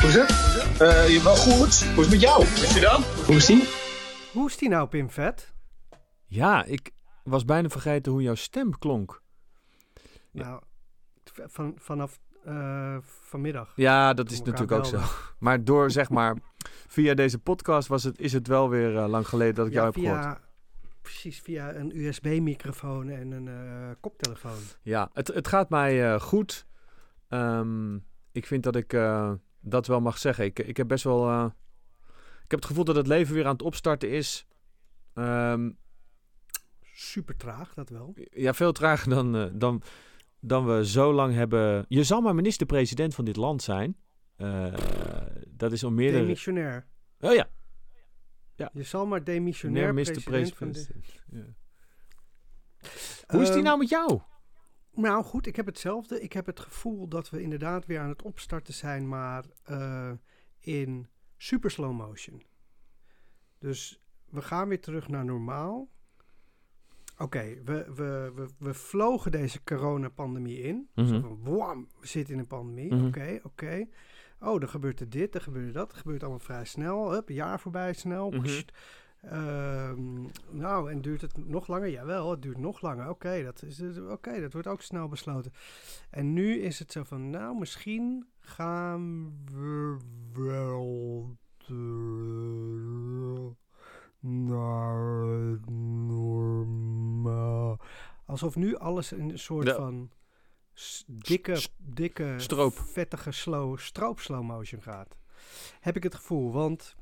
Hoe is het? Uh, je wel goed. Hoe is het met jou? Is je dan? Hoe is die? Hoe is die nou, Pim Vet? Ja, ik was bijna vergeten hoe jouw stem klonk. Nou, van, vanaf uh, vanmiddag. Ja, dat is natuurlijk ook zo. Maar door, zeg maar, via deze podcast was het, is het wel weer uh, lang geleden dat ik jou heb via, gehoord. Precies, via een USB-microfoon en een uh, koptelefoon. Ja, het, het gaat mij goed. Um, ik vind dat ik dat wel mag zeggen. Ik, ik heb best wel. ik heb het gevoel dat het leven weer aan het opstarten is. Um, Super traag, dat wel. Ja, veel trager dan, dan, dan we zo lang hebben. Je zal maar minister-president van dit land zijn. Uh, dat is om meerdere. Demissionair. Oh ja. ja. Je zal maar demissionair minister-president ja. Hoe is die ehm, nou met jou? Nou goed, ik heb hetzelfde. Ik heb het gevoel dat we inderdaad weer aan het opstarten zijn, maar uh, in super slow motion. Dus we gaan weer terug naar normaal. Oké, we, we, we, we vlogen deze coronapandemie in. Mm Zo van, wam, we zitten in een pandemie. Mhm. Oké, oké. Oh, dan gebeurt er dit, dan gebeurt dat. Dat gebeurt allemaal vrij snel. Hup, een jaar voorbij snel. Mm nou, en duurt het nog langer? Jawel, het duurt nog langer. Oké, dat, is, oké, dat wordt ook snel besloten. En nu is het zo van, nou, misschien gaan we wel naar normaal. Alsof nu alles in een soort van dikke, dikke, stroop. vettige slow, stroop slow motion gaat. Heb ik het gevoel, want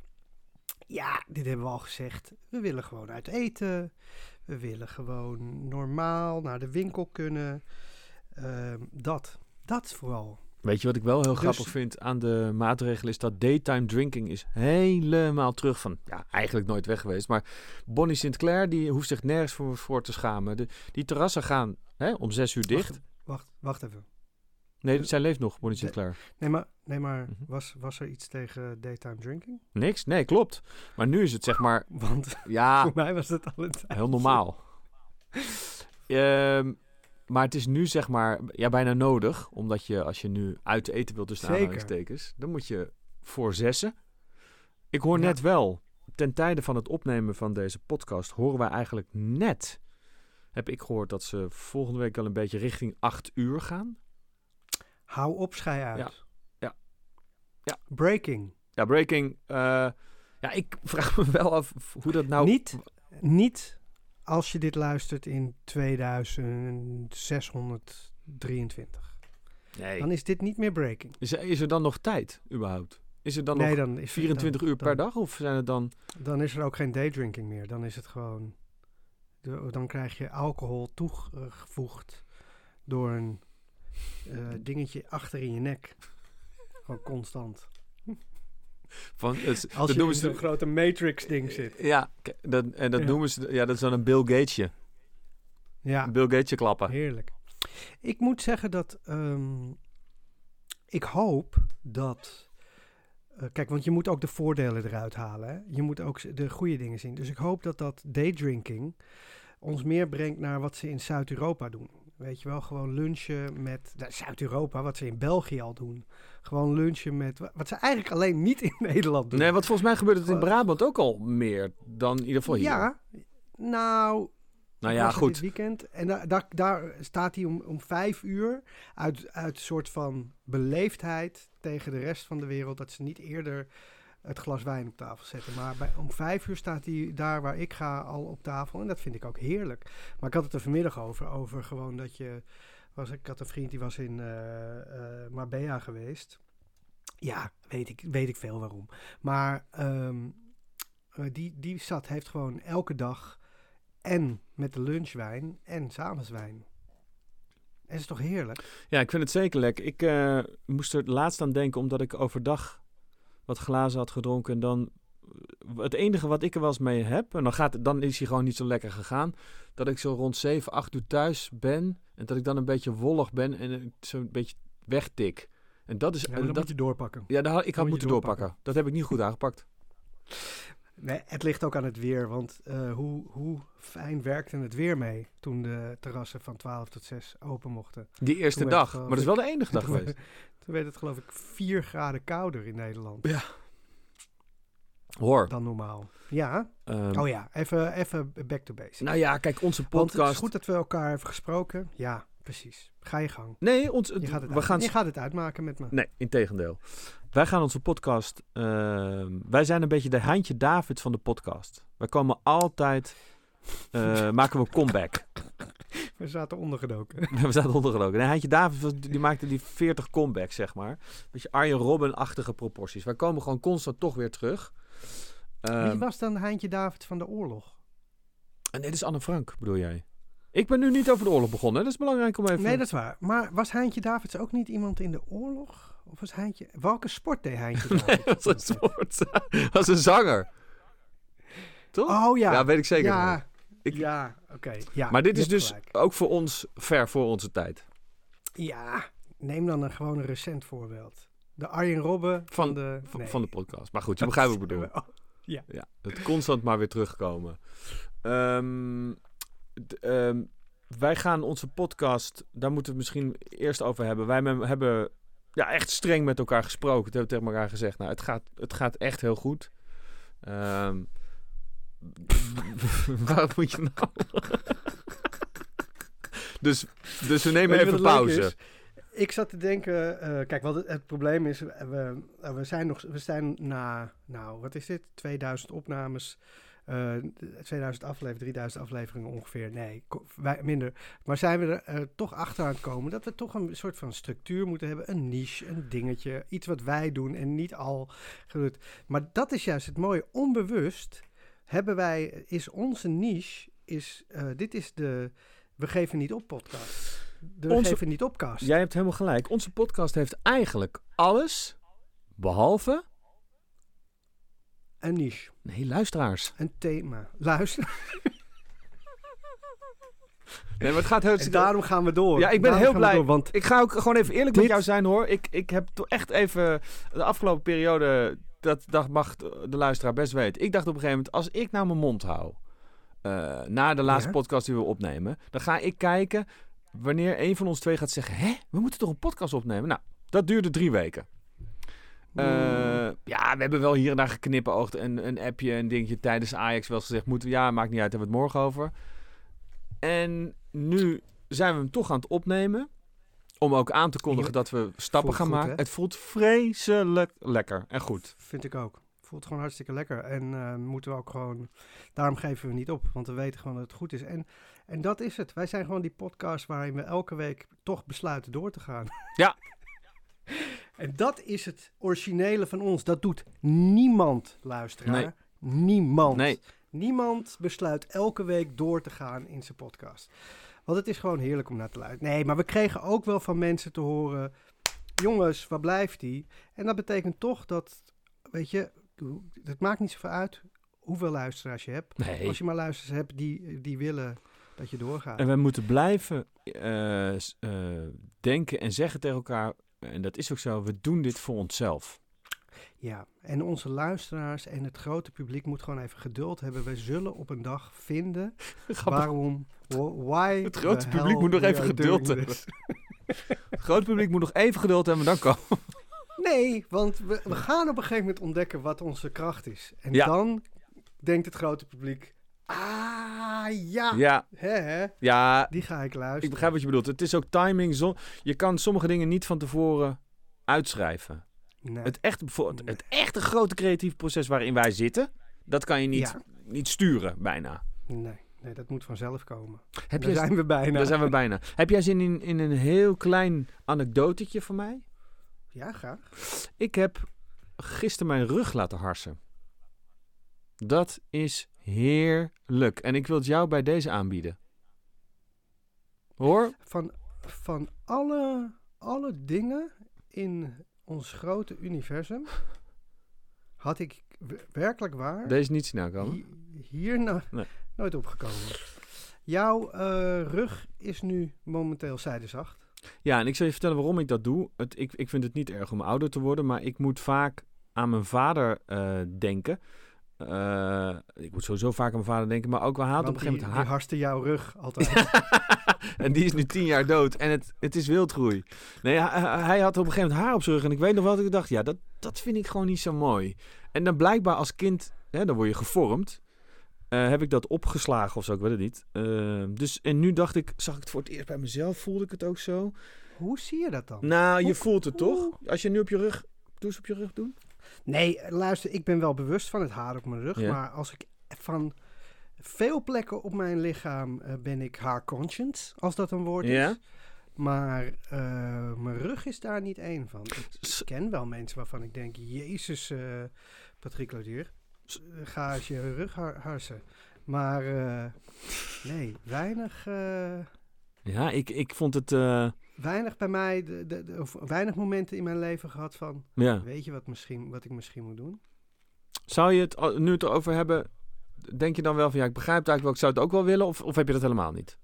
ja, dit hebben we al gezegd. We willen gewoon uit eten. We willen gewoon normaal naar de winkel kunnen. Ehm, dat, dat vooral. Weet je wat ik wel heel dus- grappig vind aan de maatregelen is dat daytime drinking is helemaal terug van, ja, eigenlijk nooit weg geweest. Maar Bonnie Sinclair, die hoeft zich nergens voor, voor te schamen. De, die terrassen gaan hè, om zes uur dicht. Wacht, wacht, wacht even. Nee, zij leeft nog, Bonnie Sinclair. Nee, maar, nee, maar mhm. was, was er iets tegen daytime drinking? Niks, nee, klopt. Maar nu is het zeg maar... Want ja, voor mij was het al een Heel normaal. um, Maar het is nu zeg maar ja, bijna nodig. Omdat je als je nu uit eten wilt tussen aanhalingstekens. Dan moet je voor zessen. Ik hoor net wel. Ten tijde van het opnemen van deze podcast horen wij eigenlijk net. Heb ik gehoord dat ze volgende week al een beetje richting 8 uur gaan. Hou op, schei uit. Ja. ja. ja. Breaking. Ja, breaking. Uh, ja, ik vraag me wel af hoe dat nou... Niet, niet als je dit luistert in 2623. Nee. Dan is dit niet meer breaking. Is er, is er dan nog tijd überhaupt? Is er dan nee, nog dan is 24 uur per dag of zijn het dan... Dan is er ook geen daydrinking meer. Dan is het gewoon... dan krijg je alcohol toegevoegd door een uh, dingetje achter in je nek. Gewoon constant. Van, het, Als je in zo'n grote Matrix-ding zit. Ja, dat, en dat noemen ze... Ja, dat is dan een Bill Gatesje. Ja. Een Bill Gatesje klappen. Heerlijk. Ik moet zeggen dat... Um, ik hoop dat... Uh, kijk, want je moet ook de voordelen eruit halen. Hè? Je moet ook de goede dingen zien. Dus ik hoop dat dat daydrinking ons meer brengt naar wat ze in Zuid-Europa doen. Weet je wel, gewoon lunchen met Zuid-Europa, wat ze in België al doen. Gewoon lunchen met, wat ze eigenlijk alleen niet in Nederland doen. Nee, want volgens mij gebeurt het in Brabant ook al meer dan in ieder geval hier. Ja, nou, nou ja, goed. Dit weekend. En daar, daar, daar staat hij om, om vijf uur uit, uit een soort van beleefdheid tegen de rest van de wereld. Dat ze niet eerder het glas wijn op tafel zetten. Maar bij, om vijf uur staat hij daar waar ik ga al op tafel. En dat vind ik ook heerlijk. Maar ik had het er vanmiddag over. Over gewoon dat je... Was, ik had een vriend die was in uh, Marbella geweest. Ja, weet ik, weet ik veel waarom. Maar um, die, die zat, heeft gewoon elke dag en met de lunchwijn en s'avondswijn. En is toch heerlijk? Ja, ik vind het zeker lekker. Ik moest er laatst aan denken, omdat ik overdag wat glazen had gedronken. En dan het enige wat ik er wel eens mee heb, en dan, gaat, dan is hij gewoon niet zo lekker gegaan, dat ik zo rond 7, 8 uur thuis ben en dat ik dan een beetje wollig ben en zo'n beetje wegtik. En dat is. Ja, dat moet je doorpakken. Ja, dat, ik had moeten doorpakken. Dat heb ik niet goed aangepakt. Nee, het ligt ook aan het weer, want uh, hoe, hoe fijn werkte het weer mee toen de terrassen van 12 tot 6 open mochten. Die eerste dag, maar dat is wel de enige dag geweest. Toen werd het geloof ik 4 graden kouder in Nederland. Ja. Hoor. Dan normaal. Ja. Um, oh ja, even, even back to basics. Nou ja, kijk, onze podcast... Want het is goed dat we elkaar hebben gesproken. Ja, precies. Ga je gang. Nee, ons, je gaat het, we gaan... je gaat het uitmaken met me. Nee, integendeel. Wij gaan onze podcast... Uh, wij zijn een beetje de Heintje David van de podcast. Wij komen altijd... Uh, maken we een comeback. We zaten ondergedoken. we zaten ondergedoken. Nee, Heintje David die maakte die 40 comebacks, zeg maar. Beetje Arjen Robben-achtige proporties. Wij komen gewoon constant toch weer terug. Wie ehm, was dan Heintje David van de oorlog? Nee, dit is Anne Frank, bedoel jij? Ik ben nu niet over de oorlog begonnen. Dat is belangrijk om even... Nee, dat is waar. Maar was Heintje Davids ook niet iemand in de oorlog? Of was Heintje... Welke sport deed Heintje Davids? nee, was een sport. was een zanger. Toch? Oh ja. Ja, weet ik zeker. Ja, ik... ja oké. Ja, maar dit is dus ook voor ons ver voor onze tijd. Ja, neem dan een gewoon een recent voorbeeld. De Arjen Robben van, van de... Van de podcast. Maar goed, je begrijpt wat ik bedoel. Ja. ja. Het constant maar weer terugkomen. Um, um, wij gaan onze podcast, daar moeten we het misschien eerst over hebben. Wij hebben ja, echt streng met elkaar gesproken. We hebben tegen elkaar gezegd, nou, het gaat, het gaat echt heel goed. Um, waarom moet je nou... dus, dus we nemen even pauze ik zat te denken, uh, kijk, wat het, het, probleem is, we, we zijn nog, we zijn na, nou, wat is dit, 2000 opnames, uh, 2000 afleveringen, 3000 afleveringen ongeveer, nee, wij, minder. Maar zijn we er uh, toch achter aan het komen dat we toch een soort van structuur moeten hebben, een niche, een dingetje, iets wat wij doen en niet al gebeurd. Maar dat is juist het mooie, onbewust hebben wij, is onze niche, is, uh, dit is de, we geven niet op podcast de Onze, geven niet opcast. Jij hebt helemaal gelijk. Onze podcast heeft eigenlijk alles behalve... Een niche. Nee, luisteraars. Een thema. Luister. Nee, maar het gaat heel... En daarom gaan we door. Ja, ik ben heel blij. want ik ga ook gewoon even eerlijk met jou zijn hoor. Ik, ik heb toch echt even de afgelopen periode... Dat, dat mag de luisteraar best weten. Ik dacht op een gegeven moment, als ik nou mijn mond hou... Uh, na de laatste podcast die we opnemen... dan ga ik kijken wanneer een van ons twee gaat zeggen: Hé, we moeten toch een podcast opnemen? Nou, dat duurde drie weken. Uh, ja, we hebben wel hier en daar geknippenoogd en een appje en dingetje tijdens Ajax wel eens gezegd: moeten we, ja, maakt niet uit, hebben we het morgen over. En nu zijn we hem toch aan het opnemen. Om ook aan te kondigen dat we stappen gaan maken. Het voelt vreselijk lekker en goed. Vind ik ook. Voelt gewoon hartstikke lekker. En uh, moeten we ook gewoon. Daarom geven we niet op, want we weten gewoon dat het goed is. En en dat is het. Wij zijn gewoon die podcast waarin we elke week toch besluiten door te gaan. Ja. en dat is het originele van ons. Dat doet niemand, luisteraar. Nee. Niemand. Nee. Niemand besluit elke week door te gaan in zijn podcast. Want het is gewoon heerlijk om naar te luisteren. Nee, maar we kregen ook wel van mensen te horen... Jongens, waar blijft die? En dat betekent toch dat, weet je... Het maakt niet zoveel uit hoeveel luisteraars je hebt. Nee. Als je maar luisteraars hebt die, die willen dat je doorgaat. En we moeten blijven uh, uh, denken en zeggen tegen elkaar, en dat is ook zo, we doen dit voor onszelf. Ja, en onze luisteraars en het grote publiek moet gewoon even geduld hebben. We zullen op een dag vinden waarom, why Het grote publiek moet nog even geduld hebben. het grote publiek moet nog even geduld hebben, dan komen. Nee, want we, we, gaan op een gegeven moment ontdekken wat onze kracht is. En dan denkt het grote publiek, Ah, ja. Ja. Ja. Die ga ik luisteren. Ik begrijp wat je bedoelt. Het is ook timing. je kan sommige dingen niet van tevoren uitschrijven. Nee. Het, echt, het, het echte grote creatieve proces waarin wij zitten, dat kan je niet, niet sturen, bijna. Nee. Nee, dat moet vanzelf komen. Heb daar zijn we bijna. Daar zijn we bijna. Heb jij zin in, in een heel klein anekdotetje van mij? Ja, graag. Ik heb gisteren mijn rug laten harsen. Dat is heerlijk. En ik wil het jou bij deze aanbieden. Hoor? Van, van alle, alle dingen in ons grote universum had ik werkelijk waar... Deze niet zien aankomen? Hier no nee. nooit opgekomen. Jouw uh, rug is nu momenteel zijdezacht. Ja, en ik zal je vertellen waarom ik dat doe. Het, ik, ik vind het niet erg om ouder te worden, maar ik moet vaak aan mijn vader uh, denken. Eh, ik moet sowieso vaak aan mijn vader denken, maar ook wel haat op een gegeven moment... Die harste jouw rug altijd. en die is nu tien jaar dood en het, het is wildgroei. Nee, hij, hij had op een gegeven moment haar op zijn rug en ik weet nog wel dat ik dacht, ja, dat, dat vind ik gewoon niet zo mooi. En dan blijkbaar als kind, hè, dan word je gevormd. Eh, heb ik dat opgeslagen of zo, ik weet het niet. Uh, dus, en nu dacht ik, zag ik het voor het eerst bij mezelf, voelde ik het ook zo. Hoe zie je dat dan? Nou, je voelt het toch? Als je nu op je rug, doe eens op je rug doen. Nee, luister, ik ben wel bewust van het haar op mijn rug. Ja. Maar als ik van veel plekken op mijn lichaam uh, ben ik haar conscious, als dat een woord ja. is. Maar uh, mijn rug is daar niet één van. Ik, ken wel mensen waarvan ik denk, jezus, uh, Patrick Lodier, ga eens je rug har harsen. Maar nee, weinig... ja, ik, ik vond het weinig bij mij, de, de, de, of weinig momenten in mijn leven gehad van, ja. weet je wat, misschien, wat ik misschien moet doen? Zou je het nu het erover hebben, denk je dan wel van, ja, ik begrijp het eigenlijk wel, ik zou het ook wel willen, of, of heb je dat helemaal niet?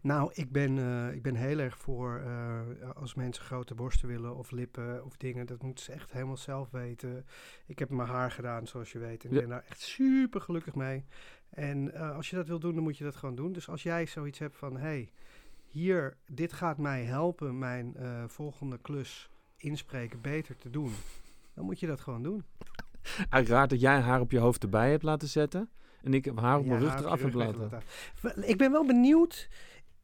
Nou, ik ben, uh, ik ben heel erg voor uh, als mensen grote borsten willen of lippen of dingen. Dat moeten ze echt helemaal zelf weten. Ik heb mijn haar gedaan, zoals je weet. En ik ja. ben daar echt super gelukkig mee. En uh, als je dat wil doen, dan moet je dat gewoon doen. Dus als jij zoiets hebt van, hey, hier, dit gaat mij helpen mijn uh, volgende klus inspreken beter te doen. Dan moet je dat gewoon doen. Raar dat jij haar op je hoofd erbij hebt laten zetten. En ik heb haar op Ja, mijn rug eraf heb laten. Ik ben wel benieuwd,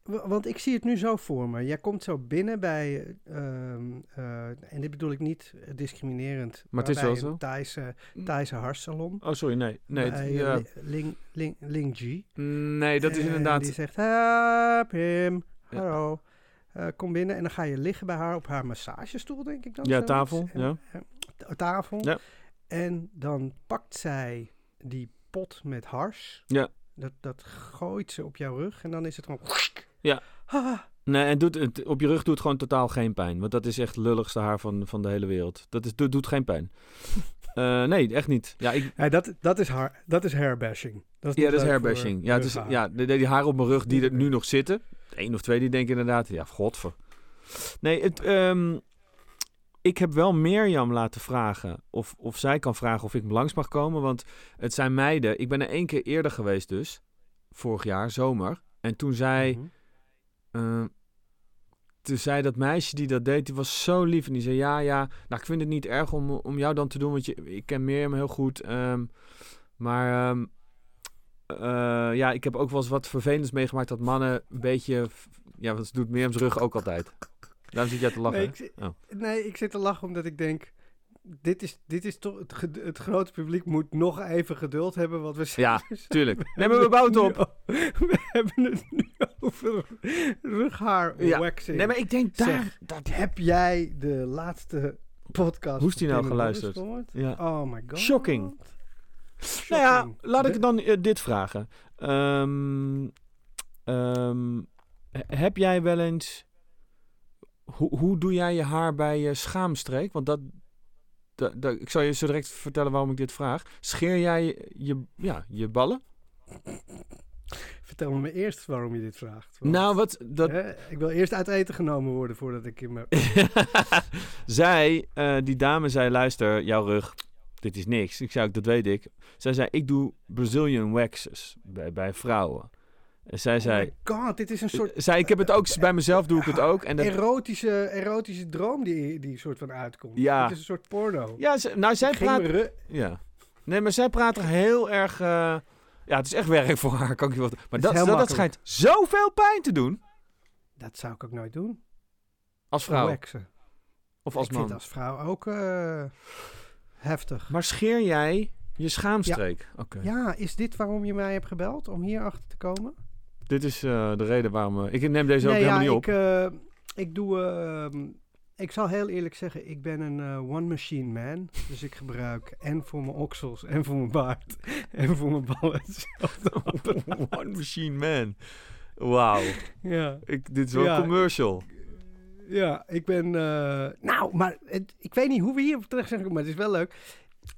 wa- want ik zie het nu zo voor me. Jij komt zo binnen bij, ehm, eh, en dit bedoel ik niet eh, discriminerend, Maar het is bij wel een zo. Thaise, Thaise haarsalon. Oh, sorry, nee. Nee, het- bij ja. Li- Ling, Ling, Ling Ji. nee dat is En inderdaad... Die zegt, help him. Hallo. Eh, kom binnen en dan ga je liggen bij haar op haar massagestoel, denk ik dan. Ja, tafel, En- ja. en- t- tafel. Ja. En dan pakt zij die pot met hars. Ja. Dat, dat gooit ze op jouw rug en dan is het gewoon... Ja. Ah, Nee, en doet, het, op je rug doet gewoon totaal geen pijn. Want dat is echt het lulligste haar van, van de hele wereld. Dat is, doet, doet geen pijn. Eh, nee, echt niet. Ja, ik, ja, dat, dat, is haar, dat is hairbashing. Dat ja niet dat is hairbashing. Ja, het is, rughaar. ja die haren op mijn rug die er nu nog zitten. Eén of twee die denken inderdaad, ja, godver. Nee, het, ehm, ik heb wel Mirjam laten vragen of, of zij kan vragen of ik langs mag komen. Want het zijn meiden. Ik ben er één keer eerder geweest dus. Vorig jaar, zomer. En toen zei... Mhm. Eh, toen zei dat meisje die dat deed, die was zo lief. En die zei, ja, ja, nou, ik vind het niet erg om, om jou dan te doen, want je, ik ken Mirjam heel goed. ehm, maar ehm, eh, ja, ik heb ook wel eens wat vervelends meegemaakt dat mannen een beetje... Ja, want ze doet Mirjam's rug ook altijd. Daarom zit jij te lachen. Nee, ik, zit- Oh. nee, ik zit te lachen omdat ik denk... Dit is, dit is toch... Het, grote publiek moet nog even geduld hebben, want we zijn... Ja, we tuurlijk. Nee, maar we bouwen het op. We hebben het nu over rughaar Ja. waxing. Nee, maar ik denk daar... Zeg, Heb jij de laatste podcast... Hoe is die nou geluisterd? Ja. Oh my god. Shocking. Nou ja, laat ik dan eh, dit vragen. Ehm, ehm, he- heb jij wel eens... Hoe, hoe doe jij je haar bij je schaamstreek? Want dat, dat, dat- Ik zal je zo direct vertellen waarom ik dit vraag. Scheer jij je, je, ja, je ballen? Vertel me eerst waarom je dit vraagt. want, Nou, wat... Dat, hè, ik wil eerst uit eten genomen worden voordat ik in mijn... zij, eh, die dame zei, luister, jouw rug, dit is niks. Ik zei dat weet ik. Zij zei, ik doe Brazilian waxes bij, bij vrouwen. En zij Oh zei, god, dit is een soort zei, ik heb het ook, bij mezelf doe ik het ook. En dat, erotische, erotische droom die, die soort van uitkomt. Ja. Het is een soort porno. ja, nou, zij praat, ja. Nee, maar zij praat er heel erg, eh, ja, het is echt werk voor haar, kan ik je wat. Maar dat, dat, dat schijnt zoveel pijn te doen Dat zou ik ook nooit doen. als vrouw Waxen. of als ik vind man. als vrouw ook eh, heftig. Maar scheer jij je schaamstreek? Oké. Ja, is dit waarom je mij hebt gebeld? Om hier achter te komen? Dit is eh, de reden waarom... eh, ik neem deze ook helemaal ja, niet op. ik, eh, ik doe... ehm, ik zal heel eerlijk zeggen, ik ben een eh, one-machine man. Dus ik gebruik en voor mijn oksels en voor mijn baard en voor mijn ballen. One Machine Man. Wauw. Ja, Ik- Dit is wel Ja. een commercial. Ja, ik ben... eh, nou, maar het- ik weet niet hoe we hier terecht zijn gekomen, maar het is wel leuk.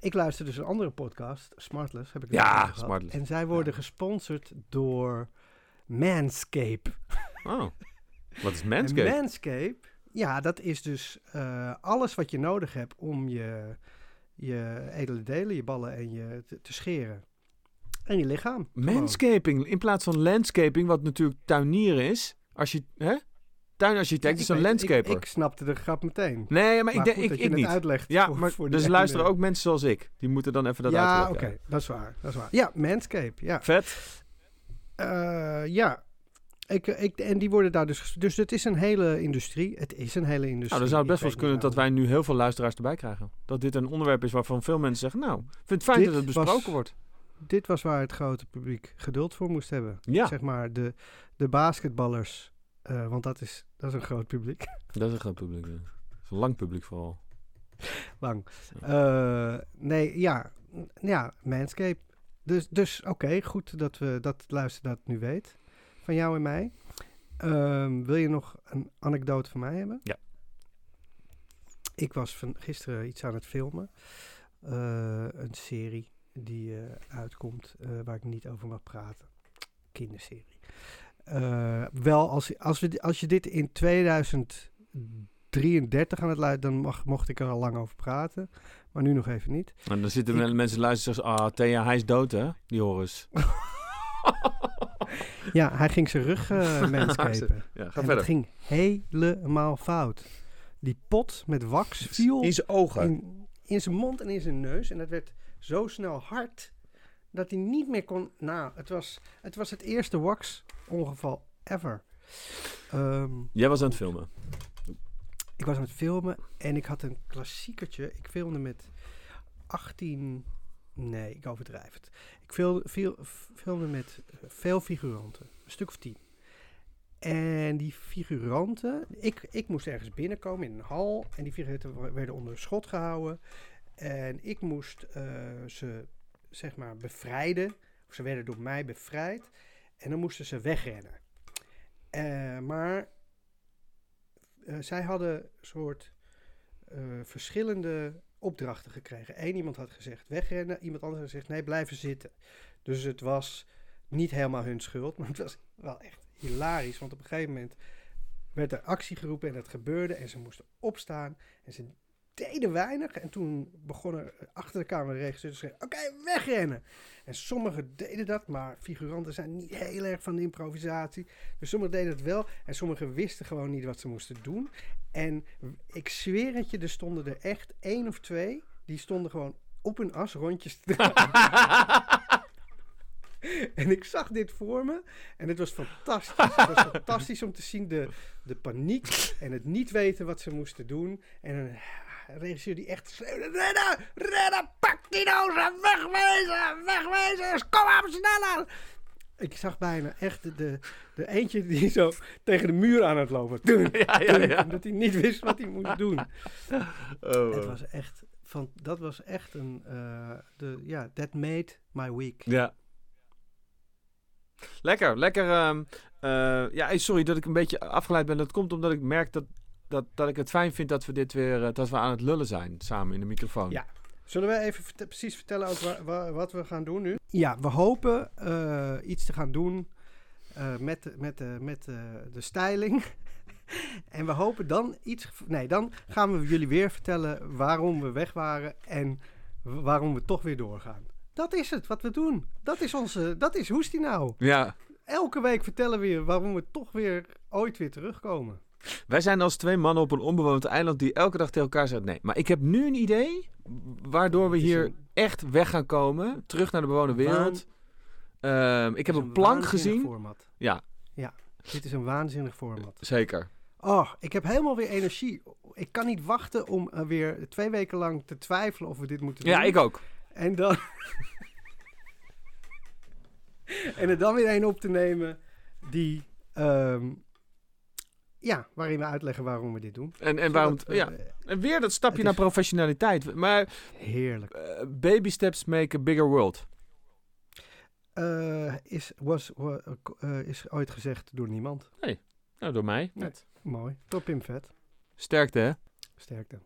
Ik luister dus een andere podcast, Smartless, heb ik Ja. Smartless. En zij worden gesponsord door Manscape. Oh. Wat is En Manscaped? Manscape, ja, dat is dus eh, alles wat je nodig hebt om je, je edele delen, je ballen en je te, te scheren. En je lichaam. Manscaping in plaats van landscaping, wat natuurlijk tuinieren is. Als je, hè? Tuinarchitect is een landscaper. Ik, ik snapte de grap meteen. nee, maar, ik, Maar denk, goed ik, dat je ik niet. uitlegt. Ja, voor- maar voor de dus luisteren ook mensen zoals ik. Die moeten dan even dat Ja, oké. uitleggen. Dat is waar. Dat is waar. Ja, Manscape. Ja. Vet. Eh, ja. Ik, ik, en die worden daar dus... Dus het is een hele industrie. Het is een hele industrie. Nou, dan zou het best wel eens kunnen dat wij nu heel veel luisteraars erbij krijgen. Dat dit een onderwerp is waarvan veel mensen zeggen... Nou, ik vind het fijn Dit dat het was- besproken wordt. Dit was waar het grote publiek geduld voor moest hebben. Ja, Zeg maar de, de basketballers. Eh, want dat is, dat is een groot publiek. dat is een groot publiek. ja. Dat is een lang publiek vooral. Lang. Eh, nee, ja. Ja, Manscape. Dus, dus oké, goed dat we dat luister dat nu weet. Van jou en mij. Ehm, wil je nog een anekdote van mij hebben? Ja. Ik was van gisteren iets aan het filmen. Eh, een serie die uitkomt waar ik niet over mag praten. Kinderserie. Eh, wel, als, als, we, als je dit in 2033 aan het luisteren, dan mag, mocht ik er al lang over praten. Maar nu nog even niet. En dan zitten Ik- wel mensen luisteren. Ah, Thea, hij is dood, hè? Die Horus. Ja, hij ging zijn rug eh manscapen. Ja, ga en verder. ging helemaal fout. Die pot met wax viel In zijn ogen. in, in zijn mond en in zijn neus. En dat werd zo snel hard dat hij niet meer kon... Nou, het was het, was het eerste wax-ongeval ever. Ehm, Jij was aan het filmen. ik was aan het filmen en ik had een klassiekertje. Ik filmde met 18... Nee, ik overdrijf het. Ik fil- fil- filmde met veel figuranten. Een stuk of tien. En die figuranten... Ik, ik moest ergens binnenkomen in een hal. En die figuranten werden onder schot gehouden. En ik moest eh, ze, zeg maar, bevrijden. Of ze werden door mij bevrijd. En dan moesten ze wegrennen. Eh, maar eh, zij hadden soort eh, verschillende opdrachten gekregen. Eén iemand had gezegd wegrennen, iemand anders had gezegd nee, blijven zitten. Dus het was niet helemaal hun schuld, maar het was wel echt hilarisch. Want op een gegeven moment werd er actie geroepen en dat gebeurde en ze moesten opstaan en ze deden weinig. En toen begonnen achter de camera de regisseur te zeggen, oké, wegrennen. En sommigen deden dat, maar figuranten zijn niet heel erg van de improvisatie. Dus sommigen deden het wel en sommigen wisten gewoon niet wat ze moesten doen. En ik zweer het je, er stonden er echt één of twee. Die stonden gewoon op hun as rondjes te draaien. En ik zag dit voor me. En het was fantastisch. Het was fantastisch om te zien de, de paniek en het niet weten wat ze moesten doen. En een regisseur die echt schreeuwde... Rennen! Rennen! Pak die dozen! Wegwezen! Wegwezen! Kom op, sneller! Ik zag bijna echt de, de, de eentje die zo tegen de muur aan het lopen. Dun, Ja, ja, ja. Omdat hij niet wist wat hij moest doen. Oh, Het was echt... Van, dat was echt een... eh, de, ja, that made my week. Ja. Lekker, lekker. ehm, eh, ja, sorry dat ik een beetje afgeleid ben. Dat komt omdat ik merk dat, dat, dat ik het fijn vind dat we dit weer eh, dat we aan het lullen zijn samen in de microfoon. Ja. Zullen we even verte- precies vertellen ook wa- wa- wat we gaan doen nu? Ja, we hopen eh, iets te gaan doen eh, met, de- met, met de- de styling. en we hopen dan iets... Nee, dan gaan we jullie weer vertellen waarom we weg waren en waarom we toch weer doorgaan. Dat is het, wat we doen. Dat is onze... Dat is Hoestie nou. Ja, Elke week vertellen we je waarom we toch weer ooit weer terugkomen. Wij zijn als twee mannen op een onbewoond eiland die elke dag tegen elkaar zeggen nee. Maar ik heb nu een idee waardoor we hier een- echt weg gaan komen. Terug naar de bewoonde wereld. Ehm, ik heb een plank gezien. Format. Ja, Dit is een waanzinnig format. zeker. Oh, ik heb helemaal weer energie. Ik kan niet wachten om eh, weer twee weken lang te twijfelen of we dit moeten doen. Ja, ik ook. En dan... en er dan weer een op te nemen die... ehm, ja, waarin we uitleggen waarom we dit doen. En, en waarom... Ja. eh, En weer dat stapje naar professionaliteit. Maar Heerlijk. eh, baby steps make a bigger world. Eh, is, was, wa- is ooit gezegd door niemand. Nou, door mij. Nee. Mooi. Top in vet. Sterkte, hè? Sterkte.